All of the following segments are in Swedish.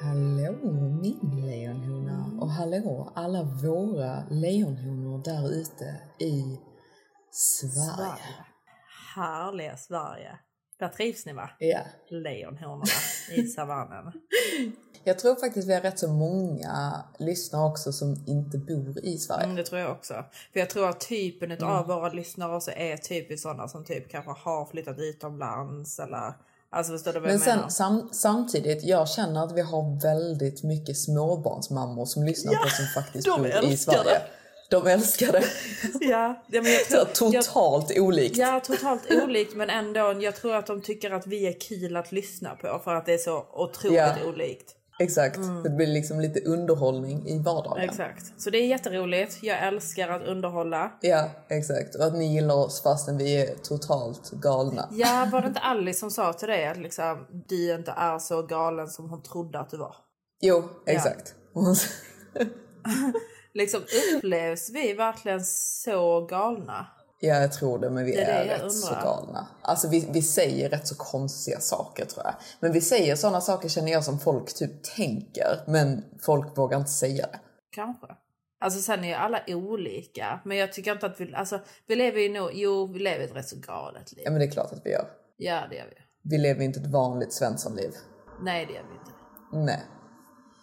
Hallå min lejonhona och hallå alla våra lejonhonor där ute i Sverige. Härliga Sverige. Där trivs ni va? Ja. Lejonhonorna i savannen. Jag tror faktiskt vi har rätt så många lyssnare också som inte bor i Sverige. Mm, det tror jag också. För jag tror att typen Mm. av våra lyssnare också är typiskt sådana som typ kanske har flyttat utomlands eller Alltså förstår du vad Men jag menar? sen, sam, samtidigt, jag känner att vi har väldigt mycket småbarnsmammor som lyssnar på oss som faktiskt de bor i älskar Sverige. det. De älskar det. Ja, ja, men jag Så tror, totalt olikt. Ja, totalt olikt men ändå. Jag tror att de tycker att vi är kul att lyssna på för att det är så otroligt Ja. olikt. Exakt. Det blir liksom lite underhållning i vardagen. Mm. Exakt. Så det är jätteroligt. Jag älskar att underhålla. Ja, exakt. Och att ni gillar oss fastän vi är totalt galna. Ja, var det inte Alice som sa till dig att liksom, du inte är så galen som hon trodde att du var? Jo, exakt. Liksom upplevs vi verkligen så galna? Ja, jag tror det, men vi Det är är, det rätt så galna. Alltså vi, vi säger rätt så konstiga saker tror jag. Men vi säger sådana saker känner jag som folk typ tänker, men folk vågar inte säga det. Kanske. Alltså sen är ju alla olika. Men jag tycker inte att vi... Alltså vi lever ju nog... Jo, vi lever ett rätt så galet liv. Ja, men det är klart att vi gör. Ja, det gör vi. Vi lever inte ett vanligt svenssonliv. Nej, det gör vi inte. Nej.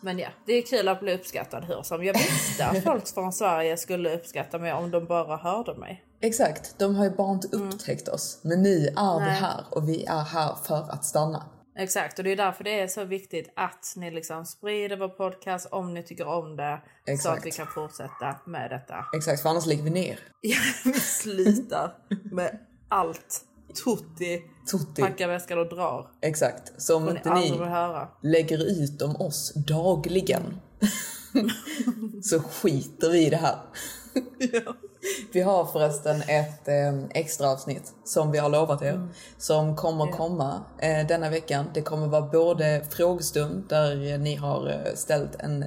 Men ja, det är kul att bli uppskattad hur som. Jag visste att folk från Sverige skulle uppskatta mig om de bara hörde mig. Exakt, de har ju bara inte upptäckt oss. Men nu är vi Mm. Nej. här och vi är här för att stanna. Exakt, och det är därför det är så viktigt att ni liksom sprider vår podcast om ni tycker om det. Så Exakt. att vi kan fortsätta med detta. Exakt, för annars ligger vi ner. Ja, vi slutar med allt. Tutti, Tutti. packar väskan och drar. Exakt, så om inte ni lägger ut om oss dagligen så skiter vi i det här. Vi har förresten ett eh, extra avsnitt som vi har lovat er Mm. som kommer komma eh, denna veckan. Det kommer vara både frågestund där eh, ni har eh, ställt en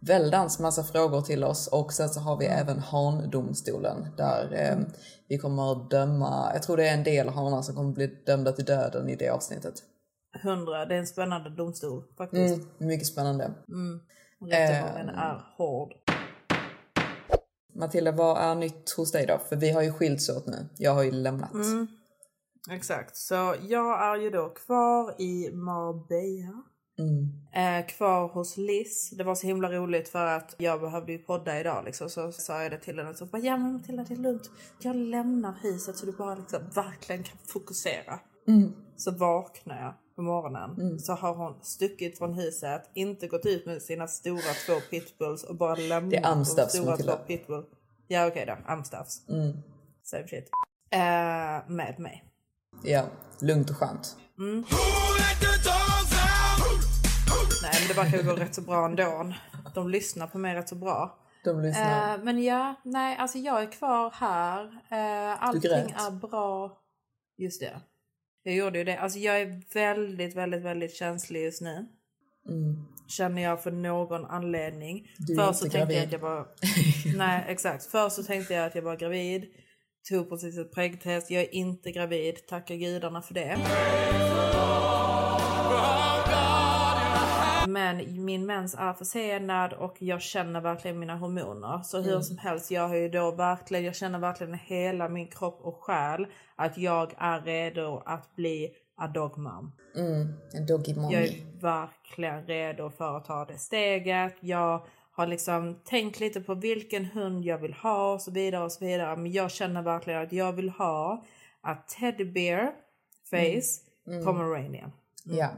väldans massa frågor till oss och sen så har vi Mm. även Handomstolen där eh, vi kommer att döma, jag tror det är en del hanar som kommer bli dömda till döden i det avsnittet. Hundra, det är en spännande domstol faktiskt. Mm, mycket spännande. Rättegången Ehm. är hård. Matilda, vad är nytt hos dig då? För vi har ju skilts åt nu. Jag har ju lämnat. Mm. Exakt, så jag är ju då kvar i Marbella. Mm. Eh, kvar hos Liz. Det var så himla roligt för att jag behövde ju podda idag liksom. Så sa jag det till henne. Så bara, ja men Matilda det är lugnt. Jag lämnar huset så du bara liksom verkligen kan fokusera. Mm. Så vaknar jag på morgonen. Så har hon stuckit från huset. Inte gått ut med sina stora två pitbulls och bara lämnat Det är Amstaffs, de stora Matilda. två. Ja okej då, Amstaffs. Mm. Same shit. Eh, med mig. Ja, lugnt och skönt. Nej men det verkar gå rätt så bra ändå. De lyssnar på mig rätt så bra. De lyssnar. Eh, men ja, nej alltså jag är kvar här. Eh, allting är bra. Just det. Jag gjorde ju det. Alltså jag är väldigt, väldigt, väldigt känslig just nu. Mm. Känner jag för någon anledning. Du Först så tänkte jag gravid. att jag var... Nej exakt. Först så tänkte jag att jag var gravid. Tog precis ett prägtest. Jag är inte gravid. Tacka gudarna för det. Men min mens är försenad och jag känner verkligen mina hormoner. Så hur som helst, jag har ju då verkligen, jag känner verkligen hela min kropp och själ att jag är redo att bli a dog mom. En doggy mommy. Jag är verkligen redo för att ta det steget. Jag har liksom tänkt lite på vilken hund jag vill ha och så vidare och så vidare. Men jag känner verkligen att jag vill ha att teddy bear face pomeranian. Ja.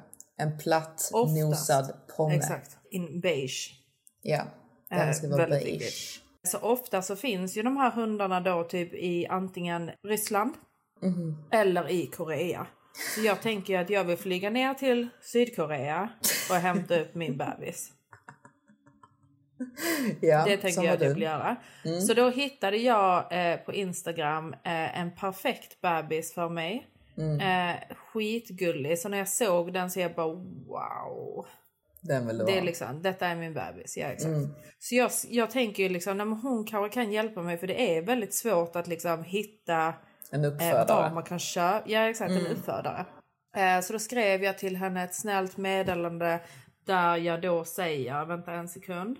En platt Oftast. nosad pomme. Exakt. In beige. Ja. Den Eh, ska vara beige. viktigt. Så ofta så finns ju de här hundarna då typ i antingen Ryssland eller i Korea. Så jag tänker att jag vill flyga ner till Sydkorea och hämta upp min bebis. Ja, Det tänker jag att jag vill göra. Så då hittade jag eh, på Instagram eh, en perfekt bebis för mig. Eh, skitgullig. Så när jag såg den så jag bara wow. Den vill du Det är liksom, detta är min bebis. Ja, exakt. Så jag, jag tänker ju liksom, nej, men hon kanske kan hjälpa mig för det är väldigt svårt att liksom hitta En eh, uppfödare. vad man kan köpa. Ja exakt, en uppfödare. Eh, så då skrev jag till henne ett snällt meddelande där jag då säger, vänta en sekund.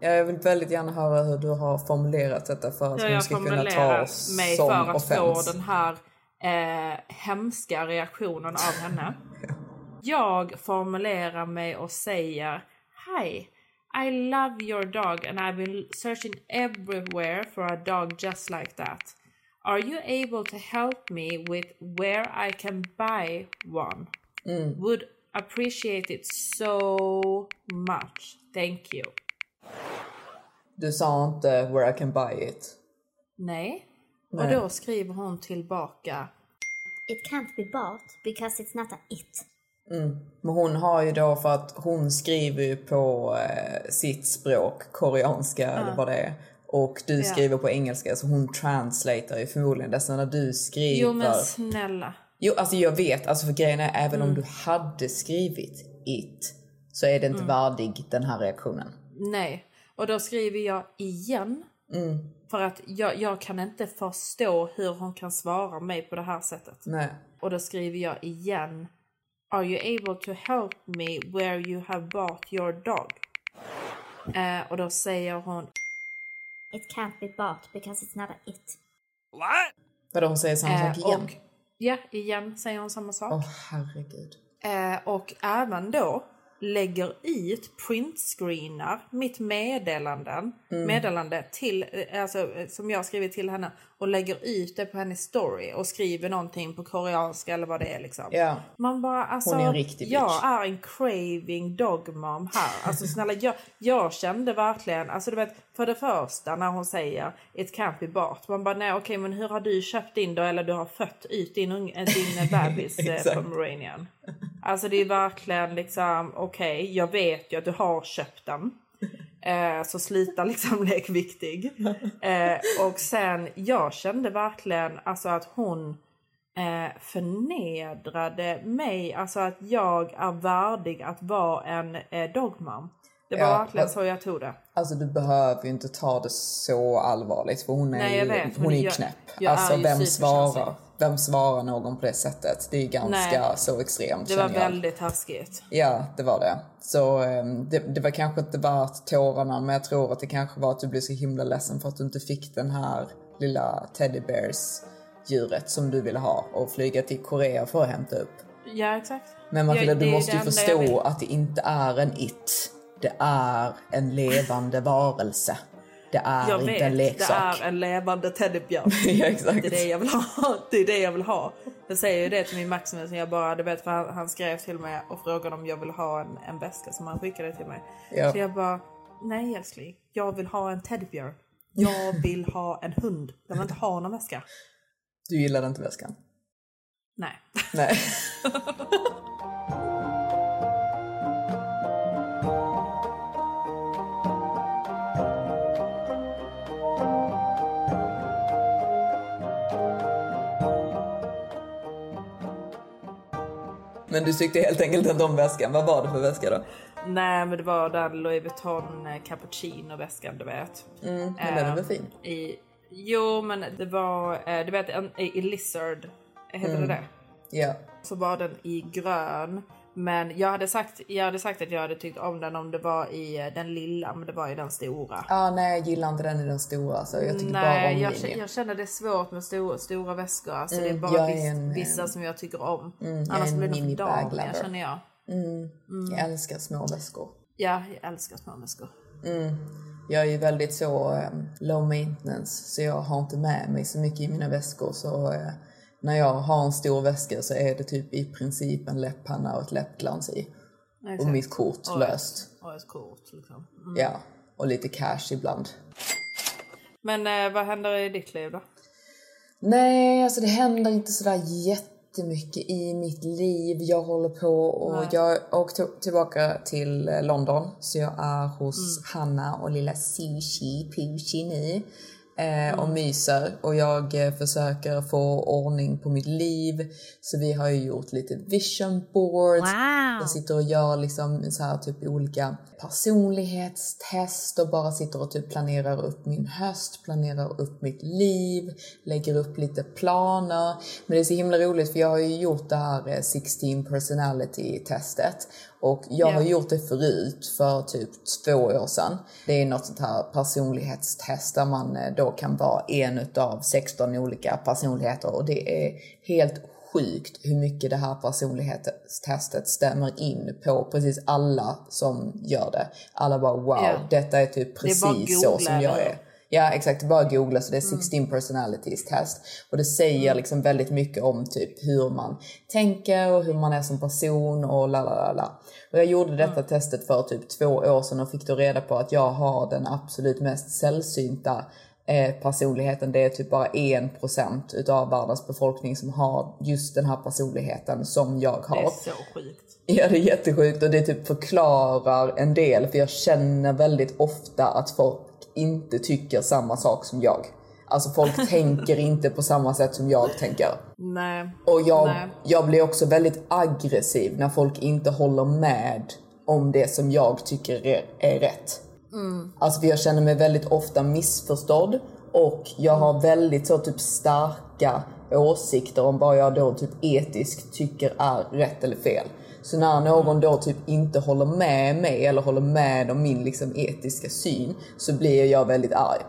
Ja, jag vill väldigt gärna höra hur du har formulerat detta för att hon ska kunna ta oss mig som för att offens. få den här eh, hemska reaktionen av henne. Jag formulerar mig och säger Hi, I love your dog and I've been searching everywhere for a dog just like that. Are you able to help me with where I can buy one? Would appreciate it so much. Thank you. Du sa inte where I can buy it. Nej. Nej. Och då skriver hon tillbaka It can't be bought because it's not a it. Men hon har ju då för att hon skriver ju på eh, sitt språk, koreanska eller vad det är. Och du skriver på engelska så hon translatar ju förmodligen det. Så när du skriver... Jo men snälla. Jo, alltså jag vet, alltså för grejen är även Mm. om du hade skrivit it så är det inte värdig den här reaktionen. Nej. Och då skriver jag igen. Mm. För att jag, jag kan inte förstå hur hon kan svara mig på det här sättet. Nej. Och då skriver jag igen. Are you able to help me where you have bought your dog? Eh, och då säger hon It can't be bought because it's not a it. Vadå hon säger samma eh, sak igen? och ja, igen säger hon samma sak. Åh herregud. Eh, och även då lägger ut printscreenar mitt meddelanden, Mm. meddelande till, eh, alltså, eh, som jag skrivit till henne och lägger ut det på hennes story och skriver någonting på koreanska eller vad det är liksom. Ja. Man bara alltså, Hon är en riktig bitch. jag är en craving dog mom här. Alltså snälla jag, jag kände verkligen, alltså du vet för det första när hon säger it can't be bought. Man bara nej okej men hur har du köpt din då eller du har fött ut din, eh, din bebis eh, Exakt. pomeranian. Alltså det är verkligen liksom okej jag vet ju att du har köpt den. Eh, så sluta liksom lek viktig. Eh, och sen jag kände verkligen alltså att hon eh, förnedrade mig, alltså att jag är värdig att vara en eh, dogmam. Det var Ja, verkligen så jag tog det. Alltså du behöver ju inte ta det så allvarligt för hon är Nej, ju, vet, hon är jag- knäpp. jag alltså är vem svarar, vem svarar någon på det sättet? Det är ganska Nej. så extremt Det var jag. väldigt taskigt. Ja, det var det. Så ehm, det, det var kanske inte värt tårarna men jag tror att det kanske var att du blev så himla ledsen för att du inte fick den här lilla teddy bears djuret som du ville ha och flyga till Korea för att hämta upp. Ja exakt. Men Matilda, Ja, du måste ju förstå att det inte är en it. Det är en levande varelse. Det är Jag inte vet, en det leksak. är en levande teddybjörn. ja, exakt. Det är det jag vill ha. Det är det jag vill ha. Jag säger ju det till min Maximus. Jag bara, du vet, för han, han skrev till mig och frågade om jag vill ha en, en väska som han skickade till mig. Ja. Så jag bara, nej älskling. Jag vill ha en teddybjörn. Jag vill ha en hund. Jag vill inte ha någon väska. Du gillade inte väskan? Nej. Nej. Men du tyckte helt enkelt inte om väskan. Vad var det för väska då? Nej men det var den Louis Vuitton eh, cappuccino väskan du vet. Mm, men den är väl Ehm, fin? I, jo men det var, eh, du vet en- i, i Lizard, heter Mm. det det? Ja. Så var den i grön. Men jag hade, sagt, jag hade sagt att jag hade tyckt om den om det var i eh, den lilla men det var i den stora. Ah, nej, jag gillar inte den i den stora. Så jag tycker bara Nej, om jag, jag känner det är svårt med stora, stora väskor. Alltså det är Mm, bara är viss, en, vissa som jag tycker om. är Annars blir det för dagliga känner jag. Jag älskar små väskor. Ja, jag älskar små väskor. Jag är ju väldigt så eh, low maintenance så jag har inte med mig så mycket i mina väskor. Så eh, när jag har en stor väska så är det typ i princip en läpppenna och ett läppglans i. Och Exakt. mitt kort Och löst. ett- Och ett kort liksom. Mm. Ja, och lite cash ibland. Men eh, vad händer i ditt liv då? Nej, alltså det händer inte sådär jättemycket i mitt liv. Jag håller på och jag åkte tillbaka till eh, London. Så jag är hos Hanna och lilla Sushi Pushi nu. Eh, och myser. Och jag eh, försöker få ordning på mitt liv. Så vi har ju gjort lite vision boards. Jag sitter och gör liksom så här typ olika personlighetstest och bara sitter och typ planerar upp min höst, planerar upp mitt liv, lägger upp lite planer. Men det är så himla roligt för jag har ju gjort det här eh, 16 personality testet och jag har gjort det förut för typ två år sedan. Det är något sånt här personlighetstest där man eh, då kan vara en utav 16 olika personligheter och det är helt sjukt hur mycket det här personlighetstestet stämmer in på precis alla som gör det. Alla bara wow, Ja. detta är typ Det är precis så som jag är. Ja exakt, bara googla så det är 16 personalities test. Och det säger liksom väldigt mycket om typ hur man tänker och hur man är som person och la la la. Och jag gjorde detta testet för typ två år sedan och fick då reda på att jag har den absolut mest sällsynta personligheten. Det är typ bara 1% utav världens befolkning som har just den här personligheten som jag har. Det är så sjukt. Ja, det är jättesjukt och det typ förklarar en del för jag känner väldigt ofta att folk inte tycker samma sak som jag. Alltså folk tänker inte på samma sätt som jag tänker. Nej. Och jag, Nej. jag blir också väldigt aggressiv när folk inte håller med om det som jag tycker är, är rätt. Alltså för jag känner mig väldigt ofta missförstådd och jag har väldigt så typ starka åsikter om vad jag då typ etiskt tycker är rätt eller fel. Så när någon då typ inte håller med mig eller håller med om min liksom etiska syn så blir jag väldigt arg.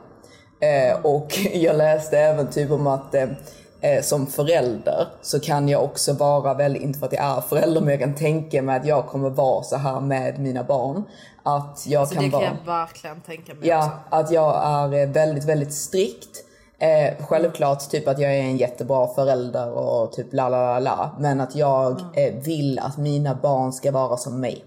Eh, och jag läste även typ om att eh, eh, som förälder så kan jag också vara väldigt, inte för att jag är förälder, men jag kan tänka mig att jag kommer vara så här med mina barn. Att jag Så kan det kan vara... jag verkligen tänka mig Ja, också. att jag är eh, väldigt, väldigt strikt. Eh, självklart typ att jag är en jättebra förälder och typ la la la la. Men att jag eh, vill att mina barn ska vara som mig.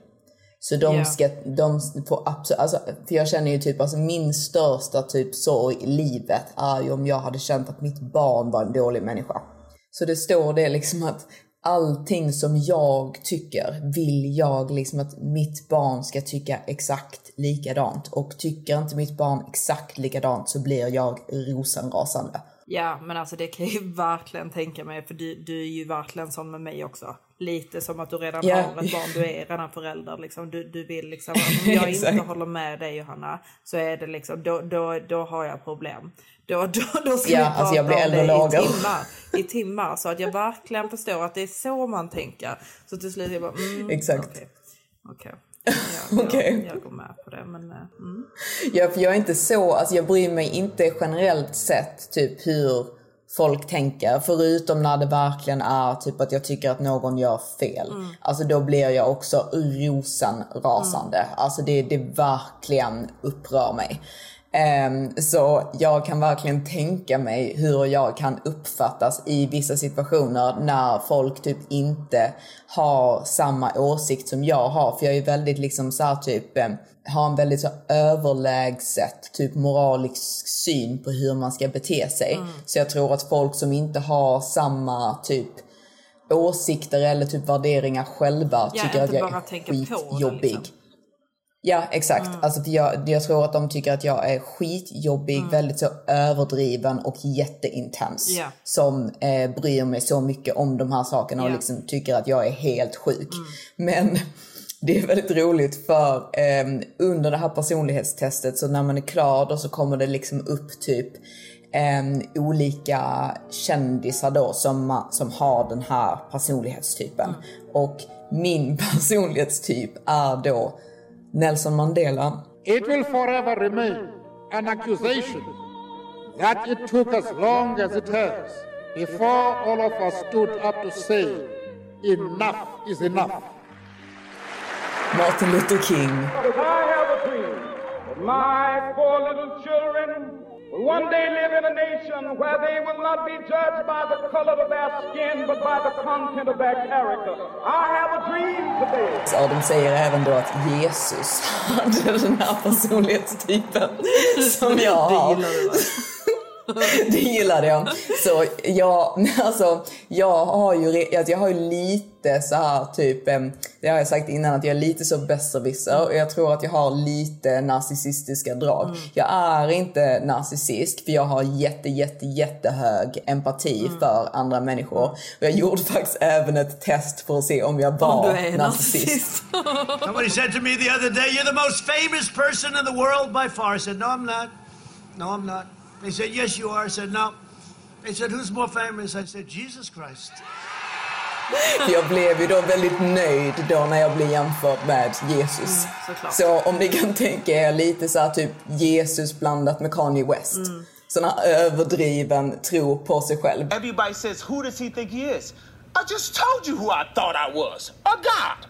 Så de Ja. ska, de får absolut, alltså, för jag känner ju typ, alltså min största typ sorg i livet är ju om jag hade känt att mitt barn var en dålig människa. Så det står det liksom att allting som jag tycker vill jag liksom att mitt barn ska tycka exakt likadant. Och tycker inte mitt barn exakt likadant så blir jag rosenrasande. Ja men alltså det kan jag ju verkligen tänka mig för du, du är ju verkligen sån med mig också. Lite som att du redan Ja. har ett barn, du är redan förälder liksom. Du, du vill liksom, om jag inte håller med dig Johanna så är det liksom, då, då, då har jag problem. Då, då, då ska vi alltså jag blir och det i timmar, i timmar. Så att jag verkligen förstår att det är så man tänker. Så till slut jag bara, mm, Exakt. Okej. Okej. Ja, jag, Okej. jag går med på det men eh, mm. Ja, för jag är inte så, alltså jag bryr mig inte generellt sett typ hur folk tänker. Förutom när det verkligen är typ att jag tycker att någon gör fel. Alltså då blir jag också rosenrasande. Alltså det, det verkligen upprör mig. Ehm, så jag kan verkligen tänka mig hur jag kan uppfattas i vissa situationer när folk typ inte har samma åsikt som jag har. För jag är väldigt liksom så typ, eh, har en väldigt så överlägset typ moralisk syn på hur man ska bete sig. Så jag tror att folk som inte har samma typ åsikter eller typ värderingar själva Ja, tycker att jag bara är på det, skitjobbig. liksom. Ja exakt, alltså för jag, jag tror att de tycker att jag är skitjobbig, väldigt så överdriven och jätteintens. Ja. Som eh, bryr mig så mycket om de här sakerna och Ja. liksom tycker att jag är helt sjuk. Men Det är väldigt roligt för ehm, under det här personlighetstestet så när man är klar då så kommer det liksom upp typ ehm, olika kändisar då som, som har den här personlighetstypen. Och min personlighetstyp är då Nelson Mandela. It will forever remain an accusation that it took as long as it has before all of us stood up to say, enough is enough. Martin Luther King. Because I have a dream that my four little children will one day live in a nation where they will not be judged by the color of their skin but by the content of their character. I have a dream today. Ja, de säger även då att Jesus hade den här personlighetstypen som jag har. Det gillade jag. Så jag, alltså, jag har ju, alltså, jag har ju lite så här typ, det har jag sagt innan att jag är lite så besserwisser och jag tror att jag har lite narcissistiska drag. Jag är inte narcissist för jag har jätte, jätte, jättehög empati för andra människor. Och jag gjorde faktiskt även ett test för att se om jag var Om du är narcissist. narcissist. Somebody said to me the other day, You're the most famous person in the world by far. I said, No, I'm not. No, I'm not. They said, Yes, you are. I said, No. They said, Who's more famous? I said, Jesus Christ. Jag blev ju då väldigt nöjd då när jag blev jämförd med Jesus. såklart. så om ni kan tänka er lite så här typ Jesus blandat med Kanye West. Sån här överdriven tro på sig själv. Everybody says, Who does he think he is? I just told you who I thought I was a God.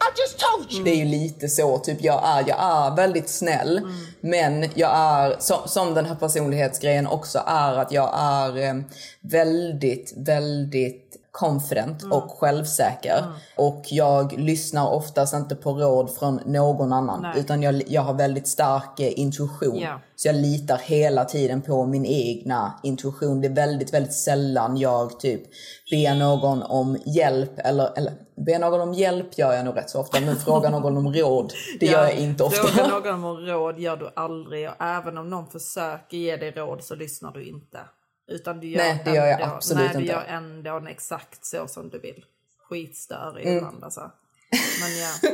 I just told you. Det är ju lite så, typ jag är, jag är väldigt snäll. Men jag är, som, som den här personlighetsgrejen också är, att jag är eh, väldigt, väldigt confident och självsäker. Och jag lyssnar oftast inte på råd från någon annan. Nej. Utan jag, jag har väldigt stark eh, intuition. Ja. Så jag litar hela tiden på min egna intuition. Det är väldigt, väldigt sällan jag typ ber någon om hjälp eller, eller ber någon om hjälp gör jag nog rätt så ofta. Men frågar någon om råd, det gör jag inte ofta. Frågar någon om råd gör du aldrig och även om någon försöker ge dig råd så lyssnar du inte. Utan du gör Nej, det gör jag ändå, absolut nej, du inte. gör ändå exakt så som du vill. Skitstörig Mm. ibland alltså. Men ja.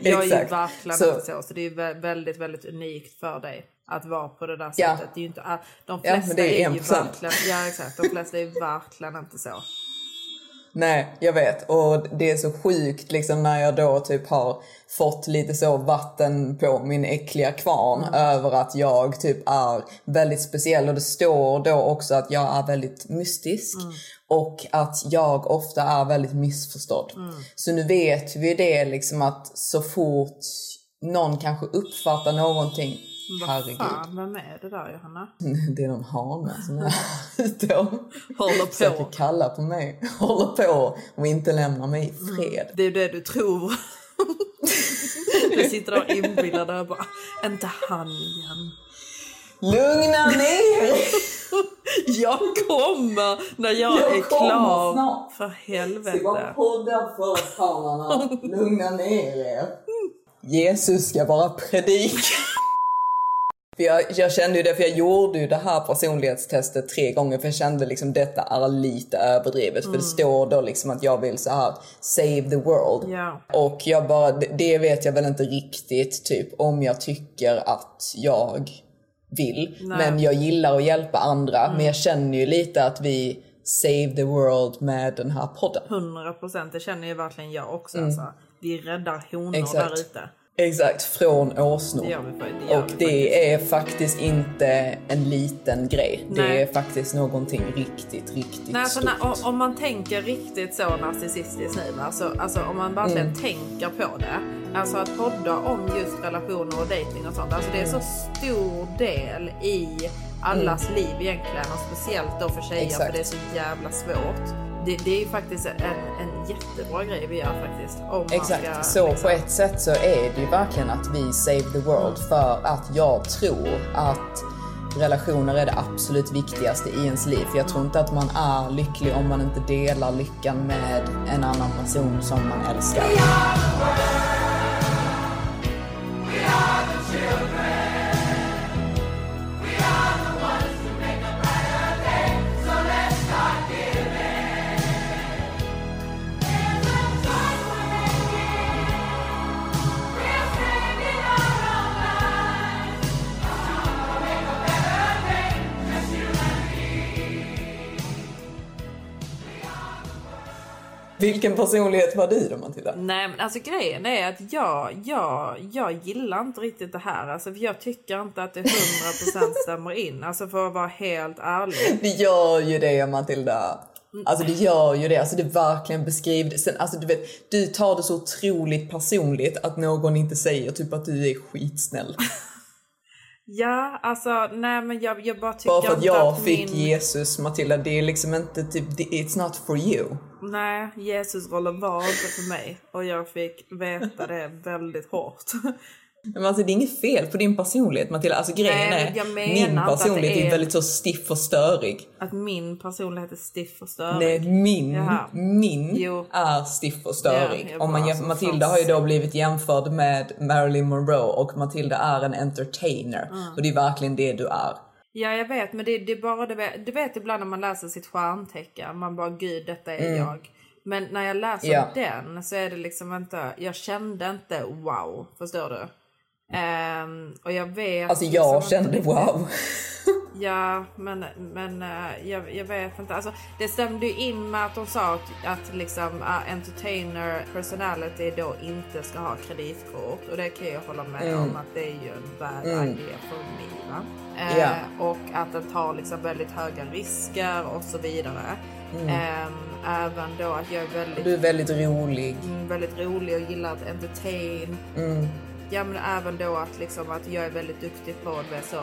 Jag är ju verkligen Så- inte så. Så det är vä- väldigt, väldigt unikt för dig att vara på det där Ja. sättet. Det är ju inte, äh, de Ja, flesta det är är, ju 1%. verkligen, ja exakt, de flesta är verkligen inte så. Nej, jag vet. Och det är så sjukt liksom när jag då typ har fått lite så vatten på min äckliga kvarn över att jag typ är väldigt speciell. Och det står då också att jag är väldigt mystisk. Och att jag ofta är väldigt missförstådd. Så nu vet vi det liksom att så fort någon kanske uppfattar någonting. Vad Herregud. fan, vem är det där Johanna? Det är någon hane som är ute och Håller försöker på. kalla på mig. Håller på och inte lämnar mig i fred. Det är det du tror. du sitter där dig och bara, inte han igen. Lugna ner Jag kommer när jag, Jag är kommer klar. snart. För helvete. var poddar först. Lugna ner er. Jesus ska bara predika. För jag, jag kände ju det, för jag gjorde ju det här personlighetstestet tre gånger för jag kände liksom detta är lite överdrivet. För det står då liksom att jag vill så här save the world. Ja. Och jag bara, det, vet jag väl inte riktigt typ om jag tycker att jag vill. Nej. Men jag gillar att hjälpa andra. Men jag känner ju lite att vi save the world med den här podden. 100 procent, det känner ju verkligen jag också. Alltså. Vi räddar honor Mm. Exakt. där ute. Exakt, från åsnor. Det det gör Och det är faktiskt inte en liten grej. Det Nej. är faktiskt någonting riktigt, riktigt Nej, alltså, stort. när, om, man tänker riktigt så narcissistiskt nu, alltså, alltså om man verkligen Mm. tänker på det. Alltså att podda om just relationer och dating och sånt. Alltså det är så stor del i allas liv egentligen och speciellt då för tjejer Mm. Exakt. för det är så jävla svårt. Det, det är ju faktiskt en, en jättebra grej vi gör faktiskt. Om Man ska, Exakt, så på ett sätt så är det ju verkligen att vi save the world för att jag tror att relationer är det absolut viktigaste i ens liv. För jag tror inte att man är lycklig om man inte delar lyckan med en annan person som man älskar. Vilken personlighet var du då Matilda? Nej men alltså grejen är att jag, jag, jag gillar inte riktigt det här. Alltså, för jag tycker inte att det 100% stämmer in. Alltså för att vara helt ärlig. Det gör ju det Matilda. Alltså det gör ju det. Alltså det verkligen beskriver Sen, alltså du vet, du tar det så otroligt personligt att någon inte säger typ att du är skitsnäll. Ja, alltså nej men jag, jag bara tycker Bara för att jag att fick min... Jesus Matilda, det är liksom inte typ, it's not for you. Nej, Jesusrollen var inte för mig. Och jag fick veta det väldigt hårt. Men alltså det är inget fel på din personlighet Matilda. Alltså grejen Nej, är, min personlighet är... är- väldigt så stiff och störig. Att min personlighet är stiff och störig. Nej, min, Jaha. min Jo. är stiff och störig. Ja, Om man, bara, jäm- alltså, Matilda har ju då blivit jämförd med Marilyn Monroe och Matilda är en entertainer. Mm. Och det är verkligen det du är. Ja jag vet men det, det är bara det, du vet ibland när man läser sitt stjärntecken man bara gud detta är Mm. jag. Men när jag läser Ja. den så är det liksom inte, jag kände inte wow, förstår du? Ehm, och jag vet Alltså jag liksom kände inte- wow. Ja men, men eh, jag, jag vet inte, alltså det stämde ju in med att de sa att, att liksom uh, entertainer personality då inte ska ha kreditkort och det kan jag hålla med Mm. om att det är ju en bad Mm. idea för mig va? Eh, Ja. Och att den tar liksom väldigt höga risker och så vidare. Mm. Ehm, även då att jag är väldigt, Du är väldigt rolig. mm, väldigt rolig och gillar att entertain. Ja men även då att, liksom, att jag är väldigt duktig på det så,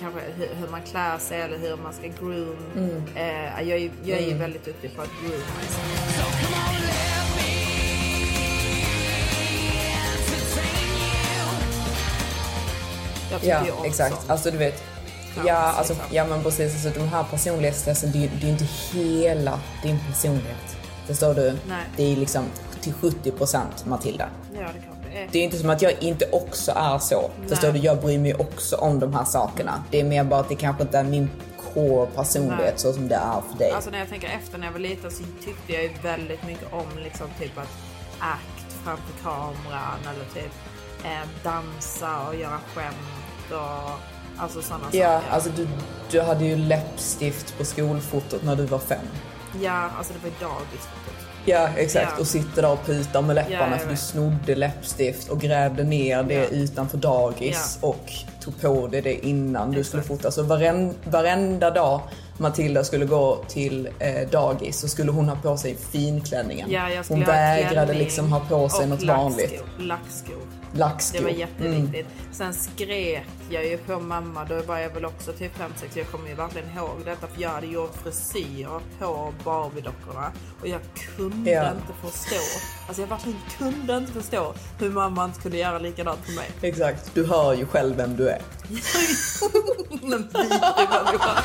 kanske hur, hur man klär sig eller hur man ska groom. Mm. Eh, jag, är, jag är ju Mm. väldigt duktig på att groom. Jag tycker Ja, ju om exakt. sånt. Alltså du vet. Ja, Ja, alltså, ja men precis. Alltså, de här personlighetstesten, det är ju det är ju inte hela din personlighet. Förstår du? Nej. Det är liksom till 70% Matilda. Ja det kanske det är. Inte som att jag inte också är så. Förstår du? Jag bryr mig också om de här sakerna. Det är mer bara att det kanske inte är min core personlighet Nej. så som det är för dig. Alltså när jag tänker efter när jag var liten så tyckte jag ju väldigt mycket om liksom typ att act framför kameran eller typ eh, dansa och göra skämt och alltså sådana ja, saker. alltså du, du hade ju läppstift på skolfotot när du var fem. Ja, alltså det var ju dagisfotot. Ja, exakt. Ja. Och sitter där och putar med läpparna Ja, för du snodde läppstift och grävde ner det Ja. utanför dagis och tog på dig det innan du skulle fota. Så varen, varenda dag Matilda skulle gå till eh, dagis så skulle hon ha på sig finklänningen. Hon vägrade liksom ha på sig och något vanligt. Lackskor. Lackskor. Det var Mm. jätteviktigt. Sen skrek jag ju på mamma, då var jag väl också typ 5-6, jag kommer ju verkligen ihåg detta för jag hade gjort frisyrer på Barbie-dockorna och jag kunde Ja. inte förstå, alltså jag verkligen kunde inte förstå hur mamma inte kunde göra likadant för mig. Exakt. Du hör ju själv vem du är. En vidrig människa.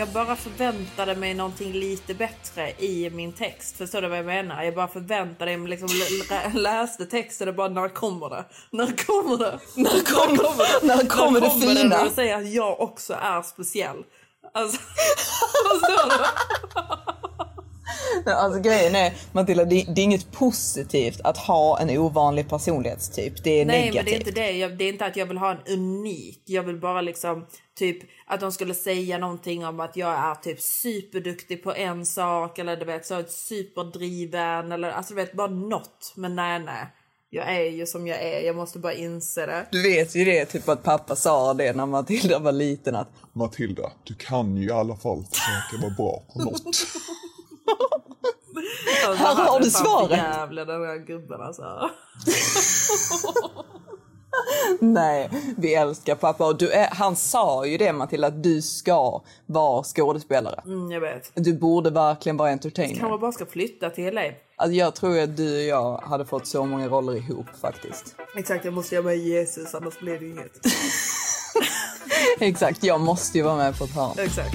Jag bara förväntade mig någonting lite bättre i min text. Förstår du vad jag menar? Jag bara förväntade mig, liksom lä- lä- läste texten och bara när kommer det? När kommer det? När kommer- när kommer det fina? När du säger att jag också är speciell. Alltså, förstår du? Nej, Alltså grejen är Matilda, det, det är inget positivt att ha en ovanlig personlighetstyp. Det är Nej negativt. men det är inte det. Jag, det är inte att jag vill ha en unik. Jag vill bara liksom typ att de skulle säga någonting om att jag är typ superduktig på en sak eller du vet så superdriven eller alltså du vet bara något. Men nej nej. Jag är ju som jag är. Jag måste bara inse det. Du vet ju det, typ att pappa sa det när Matilda var liten att Matilda, du kan ju i alla fall försöka vara bra på något. Alltså, Här har du svaret. för jävla den här gubben alltså. nej, vi älskar pappa. Och du är, han sa ju det Matilda, att du ska vara skådespelare. Mm, jag vet. Du borde verkligen vara entertainer. Kanske bara ska flytta till LA. Alltså, jag tror att du och jag hade fått så många roller ihop faktiskt. Exakt, jag måste göra med Jesus annars blir det inget. Exakt, jag måste ju vara med på ett hörn. Exakt.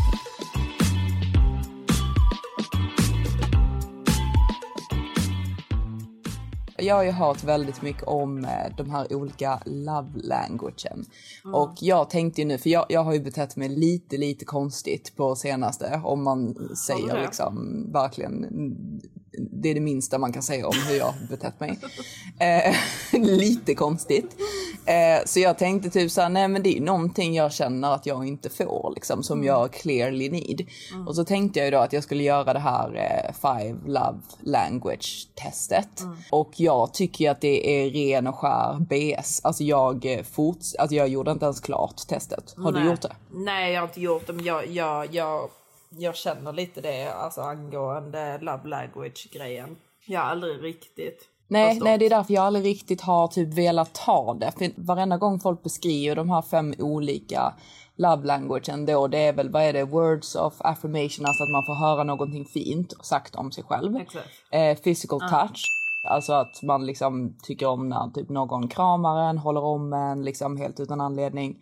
Jag har ju hört väldigt mycket om eh, de här olika love languagen. Och jag tänkte ju nu, för jag, jag har ju betett mig lite, lite konstigt på senaste. Om man säger liksom verkligen mm, det är det minsta man kan säga om hur jag betett mig. Eh, lite konstigt. Eh, så jag tänkte typ såhär, nej men det är någonting jag känner att jag inte får liksom som Mm. jag clearly need. Mm. Och så tänkte jag ju då att jag skulle göra det här eh, five love language testet. Mm. Och jag tycker att det är ren och skär BS. Alltså jag eh, forts- alltså jag gjorde inte ens klart testet. Har Nej. du gjort det? Nej, jag har inte gjort det, men jag, jag, jag, jag känner lite det alltså, angående love language-grejen. Jag har aldrig riktigt Nej, förstått. nej, det är därför jag aldrig riktigt har typ velat ta det. För varenda gång folk beskriver de här fem olika love languagen då, det är väl, vad är det, words of affirmation, alltså att man får höra någonting fint sagt om sig själv. Eh, physical Ah. touch, alltså att man liksom tycker om när typ någon kramar en, håller om en, liksom helt utan anledning.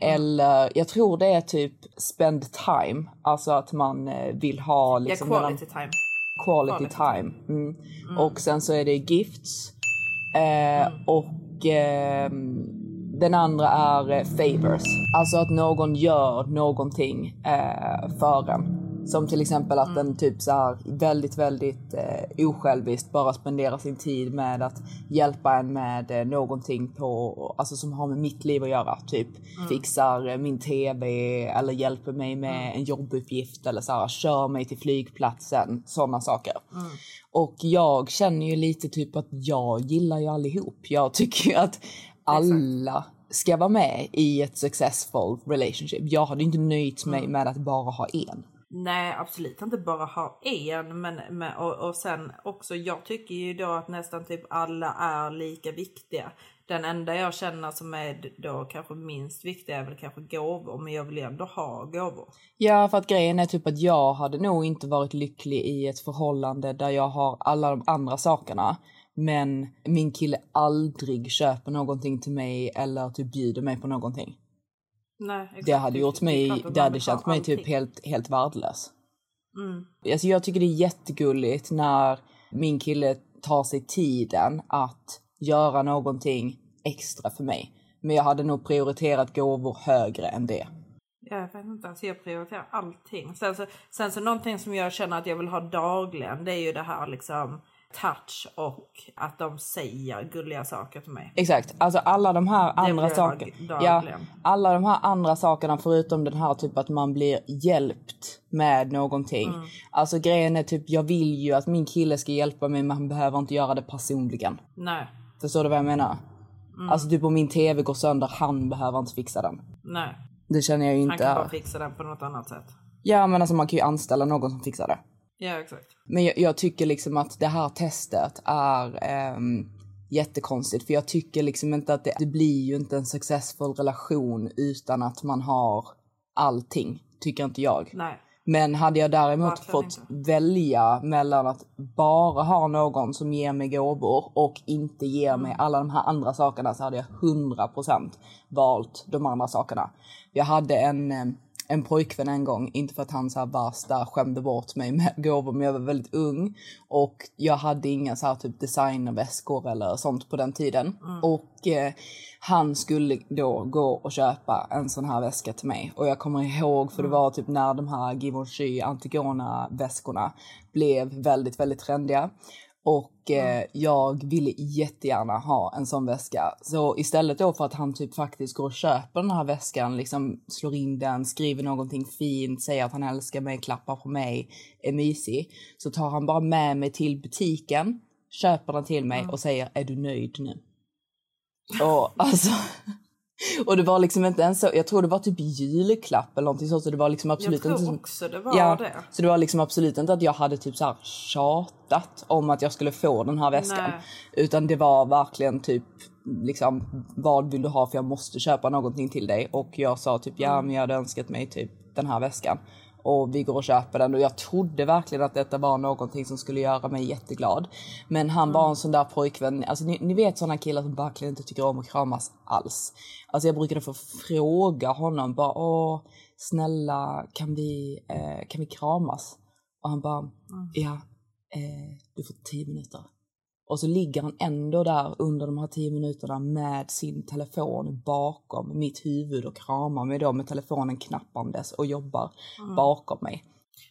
Eller jag tror det är typ spend time, alltså att man eh, vill ha liksom ja, quality time. quality, Quality time. Mm. Mm. Och sen så är det gifts. Eh, Och ehm, den andra är eh, favors. Alltså att någon gör någonting eh, för en. Som till exempel att den typ så här väldigt, väldigt eh, osjälviskt bara spenderar sin tid med att hjälpa en med eh, någonting på, alltså som har med mitt liv att göra. Typ Mm. fixar eh, min TV eller hjälper mig med en jobbuppgift eller så här, kör mig till flygplatsen. Sådana saker. Mm. Och jag känner ju lite typ att jag gillar ju allihop. Jag tycker ju att alla ska vara med i ett successful relationship. Jag hade inte nöjt mig Mm. med att bara ha en. Nej, absolut inte bara ha en. Men, men, och, och sen också, jag tycker ju då att nästan typ alla är lika viktiga. Den enda jag känner som är då kanske minst viktig är väl kanske gåvor. Men jag vill ändå ha gåvor. Ja, för att grejen är typ att jag hade nog inte varit lycklig i ett förhållande där jag har alla de andra sakerna. Men min kille aldrig köper någonting till mig eller typ bjuder mig på någonting. Nej. Det hade gjort mig, det hade känt mig typ helt, helt värdelös. Mm. Alltså jag tycker det är jättegulligt när min kille tar sig tiden att göra någonting extra för mig. Men jag hade nog prioriterat gåvor högre än det. Jag vet inte, alltså jag prioriterar allting. Sen så, sen så någonting som jag känner att jag vill ha dagligen, det är ju det här liksom touch och att de säger gulliga saker till mig. Exakt, alltså alla de här andra sakerna. Ja, alla de här andra sakerna förutom den här typ att man blir hjälpt med någonting. Mm. Alltså grejen är typ, jag vill ju att min kille ska hjälpa mig men han behöver inte göra det personligen. Nej, Förstår du vad jag menar? Mm. Alltså typ om min tv går sönder, han behöver inte fixa den. nej. Det känner jag ju Han inte kan är. bara fixa den på något annat sätt. Ja men alltså man kan ju anställa någon som fixar det. Ja, exakt. Men jag, jag tycker liksom att det här testet är ehm, jättekonstigt. För jag tycker liksom inte att det, det blir ju inte en successful relation utan att man har allting. Tycker inte jag. Nej. Men hade jag däremot Verkligen fått välja mellan att bara ha någon som ger mig gåvor och inte ger mig Mm. alla de här andra sakerna så hade jag 100% valt de andra sakerna. Jag hade en, eh, en pojkvän en gång, inte för att han så här värsta skämde bort mig med gåvor men jag var väldigt ung och jag hade inga så här typ designväskor eller sånt på den tiden. Mm. Och eh, han skulle då gå och köpa en sån här väska till mig. Och jag kommer ihåg, för det var typ när de här Givenchy Antigona väskorna blev väldigt, väldigt trendiga. Och eh, jag ville jättegärna ha en sån väska. Så istället då för att han typ faktiskt går och köper den här väskan, liksom slår in den, skriver någonting fint, säger att han älskar mig, klappar på mig, är mysig. Så tar han bara med mig till butiken, köper den till mig och säger är du nöjd nu? Och alltså... Och det var liksom inte ens så, jag tror det var typ julklapp eller någonting så, så det var liksom absolut Jag inte... tror som- också det var ja, det. Så det var liksom absolut inte att jag hade typ så här tjatat om att jag skulle få den här väskan. Nej. Utan det var verkligen typ liksom vad vill du ha för jag måste köpa någonting till dig. Och jag sa typ ja Mm. men jag hade önskat mig typ den här väskan. Och vi går och köper den och jag trodde verkligen att detta var någonting som skulle göra mig jätteglad. Men han var en sån där pojkvän, alltså ni, ni vet såna killar som verkligen inte tycker om att kramas alls. Alltså jag brukade få fråga honom bara åh snälla kan vi, eh, kan vi kramas? Och han bara ja, eh, du får tio minuter. Och så ligger han ändå där under de här tio minuterna med sin telefon bakom mitt huvud och kramar mig då med telefonen knappandes och jobbar Mm. bakom mig.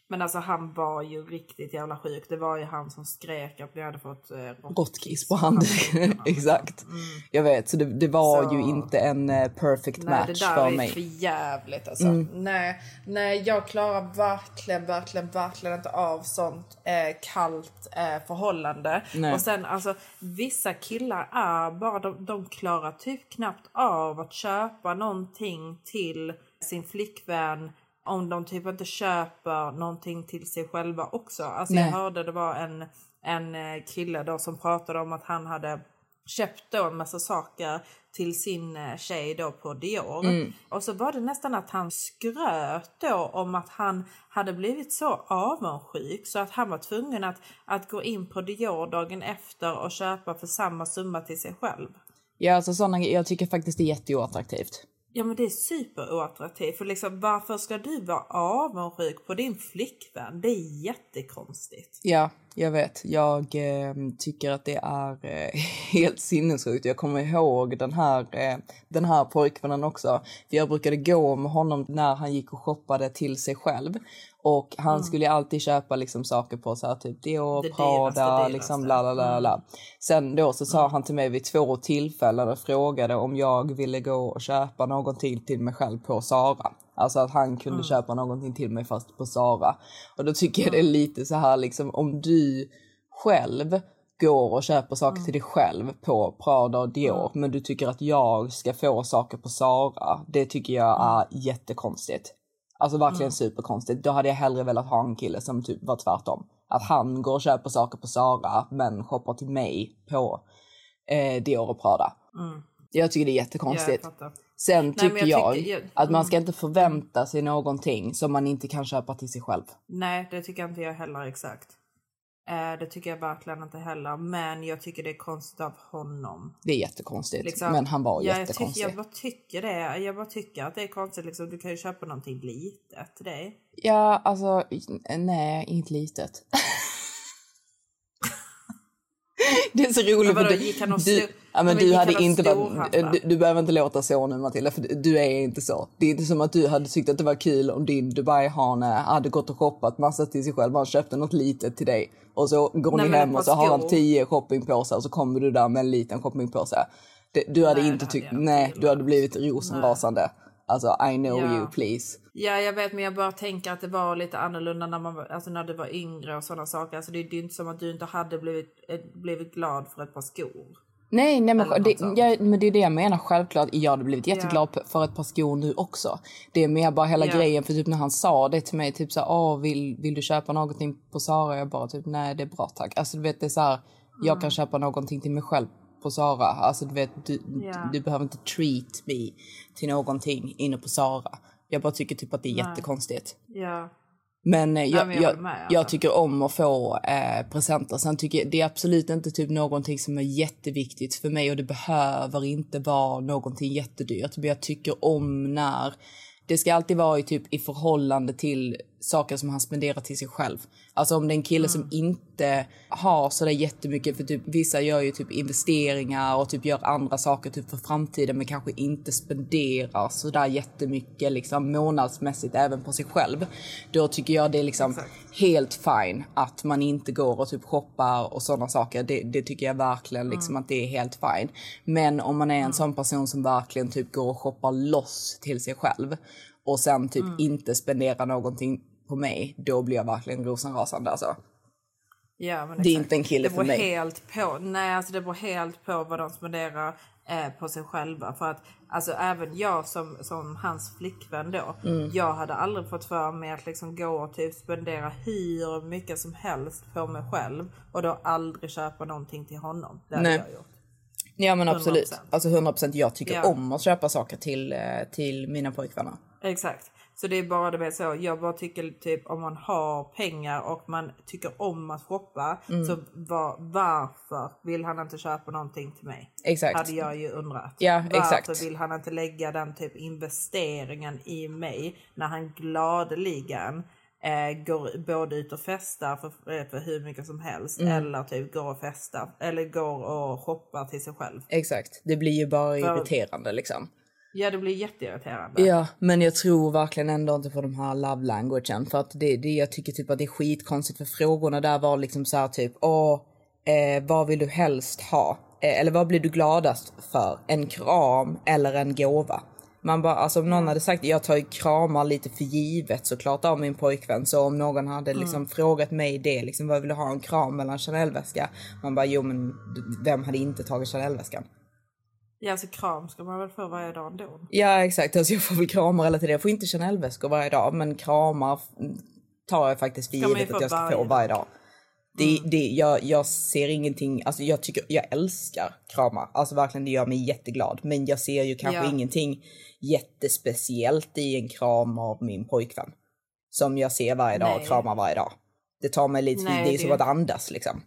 Men alltså han var ju riktigt jävla sjuk. Det var ju han som skrek att vi hade fått eh, Råttkiss på handduk. Exakt. Jag vet, så det, det var Så- ju inte en eh, perfect Nej, match det där för är mig. för jävligt alltså. Mm. Nej, nej, jag klarar verkligen, verkligen, verkligen inte av sånt eh, kallt eh, förhållande. Nej. Och sen alltså, vissa killar är bara, de, de klarar typ knappt av att köpa någonting till sin flickvän om de typ inte köper någonting till sig själva också. Alltså jag Nej. hörde det var en, en eh, kille då som pratade om att han hade köpt då en massa saker till sin eh, tjej då på Dior. Mm. Och så var det nästan att han skröt då om att han hade blivit så avundsjuk så att han var tvungen att, att gå in på Dior dagen efter och köpa för samma summa till sig själv. Ja, alltså såna, jag tycker faktiskt det är jätteoattraktivt. Ja men det är superoattraktivt för liksom varför ska du vara avundsjuk på din flickvän? Det är jättekonstigt. Ja, jag vet. Jag eh, tycker att det är eh, helt sinnessjukt. Jag kommer ihåg den här, eh, den här pojkvännen också. För jag brukade gå med honom när han gick och shoppade till sig själv. Och han Mm. skulle alltid köpa liksom saker på så här typ Dior, Det Prada, dyraste. liksom la la la la. Sen då så sa han till mig vid två tillfällen och frågade om jag ville gå och köpa någonting till mig själv på Zara. Alltså att han kunde Mm. köpa någonting till mig fast på Zara. Och då tycker jag det är lite så här liksom om du själv går och köper saker till dig själv på Prada och Dior men du tycker att jag ska få saker på Zara. Det tycker jag är jättekonstigt. Alltså verkligen superkonstigt. Då hade jag hellre velat ha en kille som typ var tvärtom. Att han går och köper saker på Zara men shoppar till mig på eh, Dior och Prada. Mm. Jag tycker det är Ja, jättekonstigt. jag fattar. Sen tycker men jag, tycker- jag- att man mm. ska inte förvänta sig någonting som man inte kan köpa till sig själv. Nej, det tycker inte jag heller exakt. Eh, det tycker jag verkligen inte heller. Men jag tycker det är konstigt av honom. Det är jättekonstigt. Liksom, men han var ja, jag, jättekonstig. tycker, jag bara tycker det. Jag bara tycker att det är konstigt. Liksom, du kan ju köpa någonting litet till dig. Ja, alltså nej, inte litet. det är så roligt. Vadå, gick han du, ja, men du hade inte varit, storhandla? du, du behöver inte låta så nu Matilda, för du, är inte så. Det är inte som att du hade tyckt att det var kul om din Dubai-hane hade gått och shoppat massa till sig själv. Han köpte något litet till dig och så går Nej, ni hem och så har han tio shoppingpåsar och så kommer du där med en liten shoppingpåse. Du hade Nej, inte tyckt, nej, du hade blivit rosenrasande. Alltså I know Ja. you please. Ja, jag vet, men jag bara tänker att det var lite annorlunda när man alltså när du var yngre och sådana saker. Alltså det, är inte som att du inte hade blivit, eh, blivit glad för ett par skor. Nej, nej men, det, ja, men det är det jag menar. Självklart, jag hade blivit jätteglad p- för ett par skor nu också. Det är mer bara hela Ja. grejen, för typ när han sa det till mig, typ så åh, vill, vill du köpa någonting på Zara? Jag bara typ, nej det är bra tack. Alltså du vet, det är så här, jag Mm. kan köpa någonting till mig själv på Zara. Alltså du vet, du, Ja. du behöver inte treat me till någonting inne på Zara. Jag bara tycker typ att det är Nej. jättekonstigt. Ja. Men, eh, jag, men jag jag, med, jag alltså. tycker om att få eh, presenter. Sen tycker jag, det är absolut inte typ någonting som är jätteviktigt för mig och det behöver inte vara någonting jättedyrt. Men jag tycker om när det ska alltid vara i, typ, i förhållande till saker som han spenderar till sig själv. Alltså om det är en kille som inte har sådär jättemycket, för typ vissa gör ju typ investeringar och typ gör andra saker typ för framtiden men kanske inte spenderar sådär jättemycket liksom månadsmässigt även på sig själv. Då tycker jag det är liksom helt fine att man inte går och typ shoppar och sådana saker. Det, det tycker jag verkligen liksom att det är helt fine. Men om man är en sån person som verkligen typ går och shoppar loss till sig själv och sen typ inte spenderar någonting på mig, då blir jag verkligen rosenrasande alltså. Ja, men Det är inte en kille för mig. Helt på, nej, alltså det beror helt på vad de spenderar eh, på sig själva. För att alltså, även jag som, som hans flickvän då, Mm. jag hade aldrig fått för mig att liksom gå och typ spendera hur mycket som helst på mig själv och då aldrig köpa någonting till honom. Det hade Nej. jag gjort. Ja men absolut. 100%. Alltså 100% jag tycker Ja. om att köpa saker till, eh, till mina pojkvänner. Exakt. Så det är bara det med så. Jag bara tycker typ om man har pengar och man tycker om att shoppa. Mm. Så var, varför vill han inte köpa någonting till mig? Exakt. Hade jag ju undrat. Ja, varför exakt. vill han inte lägga den typ investeringen i mig när han gladeligen eh, går både ut och festar för, eh, för hur mycket som helst Mm. eller typ går och festar eller går och shoppar till sig själv. Exakt. Det blir ju bara För- irriterande liksom. Ja, det blir jätteirriterande. Ja, men jag tror verkligen ändå inte på de här love languagen för att det, det jag tycker typ att det är skitkonstigt för frågorna där var liksom så här typ åh, eh, vad vill du helst ha? Eh, eller vad blir du gladast för? En kram eller en gåva? Man bara, alltså om någon hade sagt jag tar ju kramar lite för givet såklart av min pojkvän. Så om någon hade liksom Mm. frågat mig det, liksom vad vill du ha en kram eller en Chanel-väska? Man bara, jo men vem hade inte tagit Chanel-väskan? Ja, alltså kram ska man väl få varje dag ändå. Ja exakt, alltså jag får väl kramar hela tiden. Jag får inte Chanel-väskor varje dag men kramar tar jag faktiskt för givet att jag ska varje få dag. varje dag. Det, det, jag, jag ser ingenting, alltså jag tycker, jag älskar kramar. Alltså verkligen det gör mig jätteglad. Men jag ser ju kanske Ja. ingenting jättespeciellt i en kram av min pojkvän. Som jag ser varje dag och Nej. kramar varje dag. Det tar mig lite, Nej, det är som att andas liksom.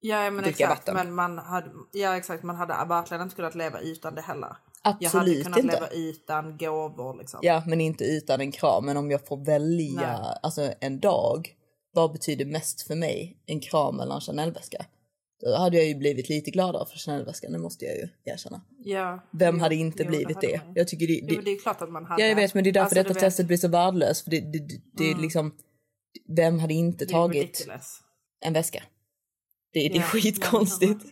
Ja men exakt, vatten. men man hade, ja exakt, man hade verkligen inte kunnat leva utan det heller. jag hade Absolut kunnat inte. leva utan gåvor liksom. Ja, men inte utan en kram. Men om jag får välja Nej. alltså, en dag, vad betyder mest för mig? En kram eller en Chanel-väska? Då hade jag ju blivit lite gladare för Chanel-väskan, det måste jag ju erkänna. Ja, Vem jo, hade inte jo, blivit det? ju. Jag tycker det, Jo, det, men det är klart att man hade. Ja, jag vet, men det är därför Alltså, detta vet- testet blir så värdelöst. För det, det, det, det är Mm. liksom, vem hade inte Det tagit en väska? Det, det är Ja, skitkonstigt.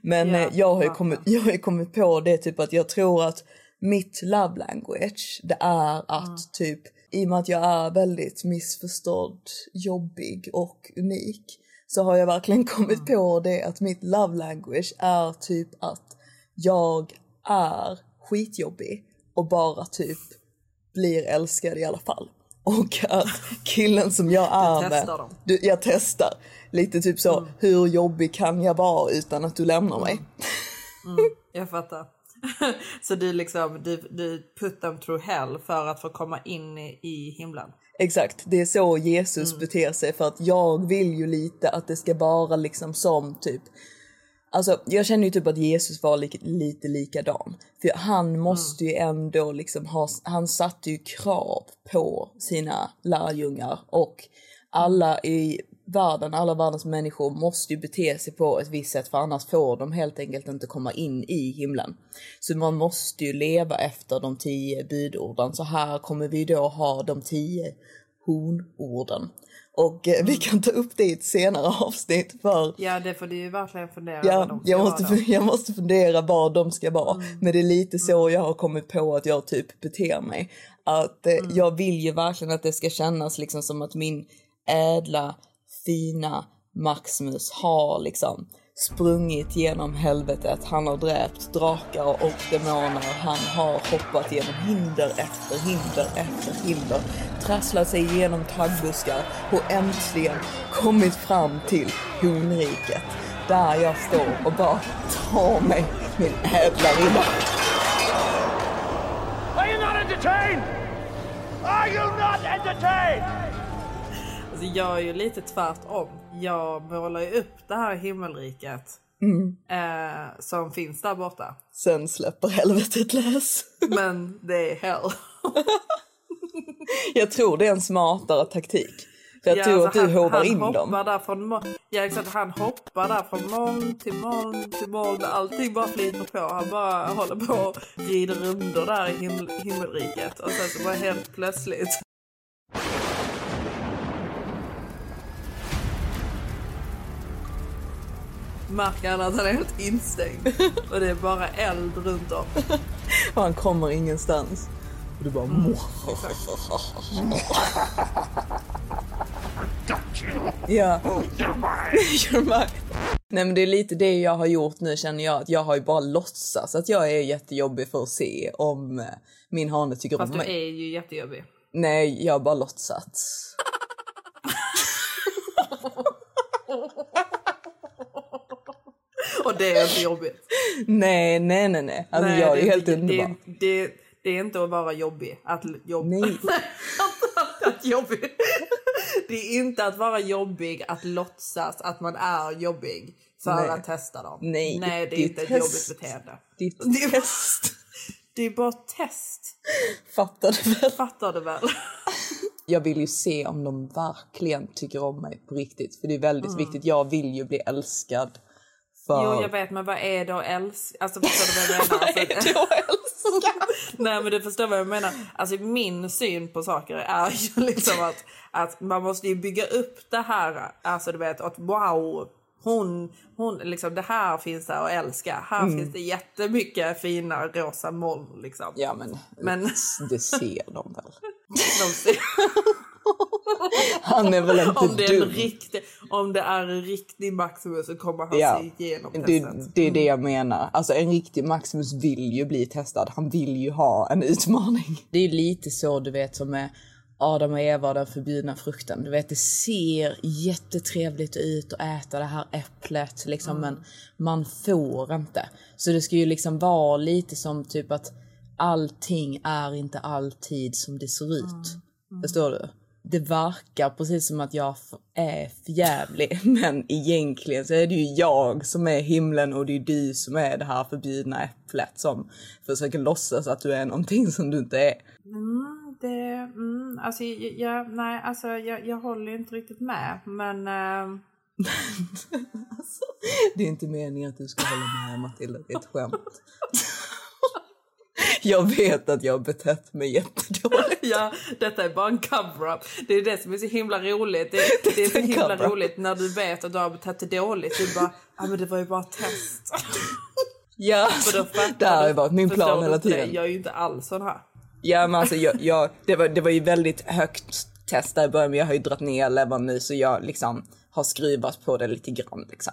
Men Ja, eh, jag har ju kommit, jag har kommit på det typ att jag tror att mitt love language det är att Mm. typ i och med att jag är väldigt missförstådd, jobbig och unik så har jag verkligen kommit Mm. på det att mitt love language är typ att jag är skitjobbig och bara typ blir älskad i alla fall. Och att killen som jag är testar med, du, jag testar. Lite typ så, Mm. hur jobbig kan jag vara utan att du lämnar mig? Mm, jag fattar. så du liksom, du, du put them through hell för att få komma in i, i himlen. Exakt, det är så Jesus Mm. beter sig för att jag vill ju lite att det ska vara liksom som typ Alltså jag känner ju typ att Jesus var lite, lite likadan. För han måste ju ändå liksom ha, han satte ju krav på sina lärjungar och alla i världen, alla världens människor måste ju bete sig på ett visst sätt för annars får de helt enkelt inte komma in i himlen. Så man måste ju leva efter de tio budorden. Så här kommer vi då ha de tio honorden. Och eh, vi kan ta upp det i ett senare avsnitt för Ja, det får du ju verkligen fundera Ja, de jag måste, vara jag måste fundera vad de ska vara. Mm. Men det är lite så jag har kommit på att jag typ beter mig. Att eh, Mm. jag vill ju verkligen att det ska kännas liksom som att min ädla, fina Maximus har liksom sprungit genom helvetet. Han har dräpt drakar och demoner. Han har hoppat genom hinder efter hinder efter hinder. Trasslat sig igenom taggbuskar och äntligen kommit fram till honriket. Där jag står och bara tar mig min ädla riddare. Are you not entertained? Are you not entertained? Alltså jag är ju lite tvärtom. Jag målar ju upp det här himmelriket Mm. eh, som finns där borta. Sen släpper helvetet lös. Men det är hell. Jag tror det är en smartare taktik. För jag Ja, tror alltså att du han, hovar han in hoppar dem. Där från, ja exakt, han hoppar där från moln till moln till moln. Allting bara flyter på. Han bara håller på och rider rundor där i him- himmelriket. Och sen så bara helt plötsligt. Märker han att han är helt instängd. Och det är bara eld runt om. Och han kommer ingenstans. Och du bara... Mm, Ja. You're mine. Nej men det är lite det jag har gjort nu känner jag. Att jag har ju bara låtsats att jag är jättejobbig för att se om eh, min hane tycker Fast om du mig. är ju jättejobbig. Nej, jag har bara låtsats. Och det är inte jobbigt. Nej, nej, nej, nej. Alltså Nej, jag det är helt inte- underbar. Det, det, det är inte att vara jobbig. Att jobb... Nej. att jobbig. Det är inte att vara jobbig att låtsas att man är jobbig för Nej. att testa dem. Nej, Nej det är det inte ett test. jobbigt beteende. Det är ett Det är- test. Det är bara ett test. Fattar du väl? Fattar du väl? Jag vill ju se om de verkligen tycker om mig på riktigt. För det är väldigt Mm. viktigt. Jag vill ju bli älskad För... Jo jag vet men vad är då älska? Alltså förstår du vad jag menar? Vad är Alltså, då älska? Nej men du förstår vad jag menar. Alltså min syn på saker är ju liksom att, att man måste ju bygga upp det här. Alltså du vet att wow. Hon, hon, liksom det här finns där att älska. Här Mm. finns det jättemycket fina rosa moln liksom. Ja men, Men- det ser de väl? De ser, Han är väl inte om, det är en dum? riktig, om det är en riktig Maximus så kommer han Ja, se igenom det, testet. det är det jag menar. Alltså en riktig Maximus vill ju bli testad. Han vill ju ha en utmaning. Det är ju lite så du vet som med Adam och Eva och den förbjudna frukten. Du vet det ser jättetrevligt ut att äta det här äpplet liksom men man får inte. Så det ska ju liksom vara lite som typ att allting är inte alltid som det ser ut. Förstår du? Det verkar precis som att jag är förjävlig men egentligen så är det ju jag som är himlen och det är du som är det här förbjudna äpplet som försöker låtsas att du är någonting som du inte är. Mm, det, mm, alltså, jag, nej, alltså, jag, jag håller inte riktigt med. Men eh, Det är inte meningen att du ska hålla med Matilda, det är ett skämt. Jag vet att jag har betett mig jättedåligt. ja, detta är bara en cover-up. Det är det som är så himla roligt. Det, det är så himla roligt när du vet att du har betett dig dåligt. Du bara, ja men det var ju bara ett test. Ja, det här har ju varit min plan hela det? tiden. Jag är ju inte alls sån här. Ja men alltså jag, jag, det, var, det var ju väldigt högt test där i början men jag har ju dragit ner levan nu så jag liksom har skruvat på det lite grann liksom.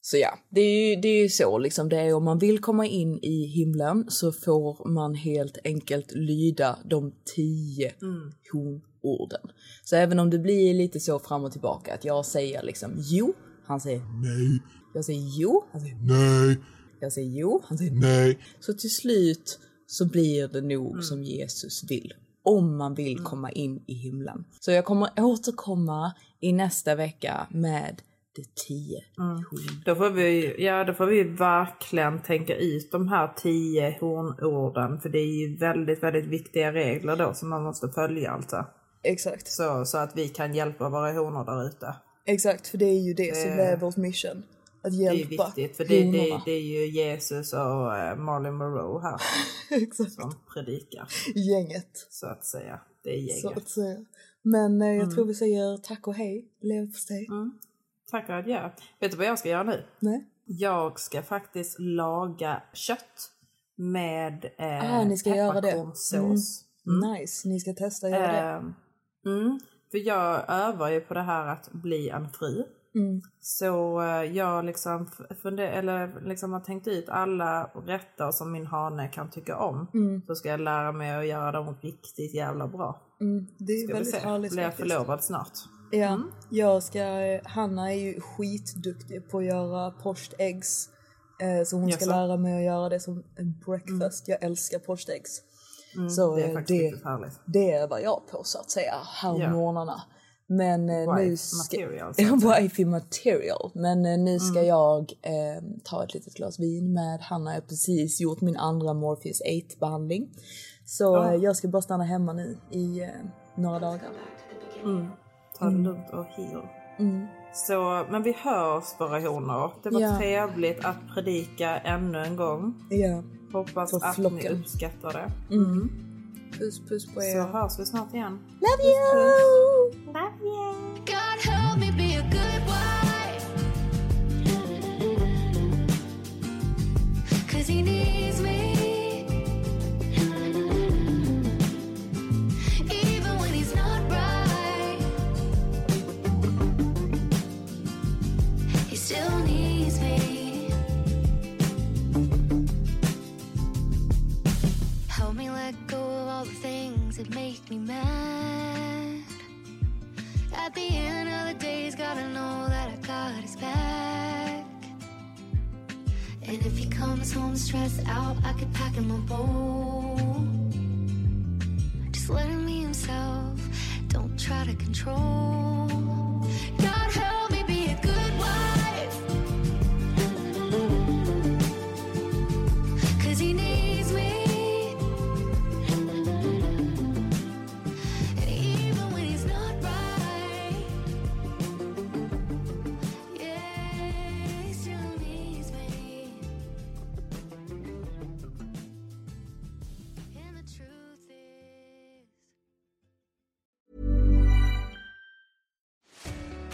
Så ja, det är ju det är ju så liksom det är om man vill komma in i himlen så får man helt enkelt lyda de tio Mm. honorden. Så även om det blir lite så fram och tillbaka att jag säger liksom jo, han säger Nej, jag säger jo, han säger nej, jag säger jo, han säger nej. så till slut så blir det nog Mm. som Jesus vill. Om man vill komma in i himlen. Så jag kommer återkomma i nästa vecka med de tio. Mm. Då får vi, ja, då får vi verkligen tänka ut de här tio hornorden. För det är ju väldigt, väldigt viktiga regler då som man måste följa alltså. Exakt. Så, så att vi kan hjälpa våra honor där ute. Exakt, för det är ju det, som Det- är vårt mission. Att Det är hjälpa viktigt för det, det, det är ju Jesus och eh, Marilyn Monroe här Exakt. som predikar Gänget, så att säga. Det är så gänget. att säga. Men eh, jag Mm. tror vi säger tack och hej, leverpastej. Tack och adjö. Vet du vad jag ska göra nu? Nej. Jag ska faktiskt laga kött med eh, Ah, ni ska göra det. pepparkornssås. Mm. Nice, ni ska testa göra det. Ehm, mm, för jag övar ju på det här att bli en fru. Mm. Så eh, jag liksom, funder, eller liksom har tänkt ut alla rätter som min hane kan tycka om. Mm. Så ska jag lära mig att göra dem riktigt jävla bra. Mm, det är Ska vi väldigt härligt blir jag förlovad snart. Ja, jag ska, Hanna är ju skitduktig på att göra poached eggs. Eh, så hon ska Jaså? lära mig att göra det som en breakfast. Jag älskar poached eggs. Mm, så det är eh, faktiskt det, riktigt härligt. det övar jag på så att säga här om Ja. morgnarna. Men eh, nu Wife ska... material. Wifey material. Men nu ska Mm. jag eh, ta ett litet glas vin med Hanna. Jag har precis gjort min andra Morpheus 8 behandling. Så eh, jag ska bara stanna hemma nu i eh, några dagar. Mm. Ta det Mm. lugnt och heal. Mm. Så, men vi hörs våra honor. Det var Ja. trevligt att predika ännu en gång. Ja. Hoppas För att ni uppskattar det. Mm. Puss puss på er. Så hörs vi snart igen. Love you! Love you. God help me be a good wife. Cause he needs me. That make me mad. At the end of the day, he's gotta know that I got his back. And if he comes home stressed out, I could pack him a bowl. Just let him be himself. Don't try to control.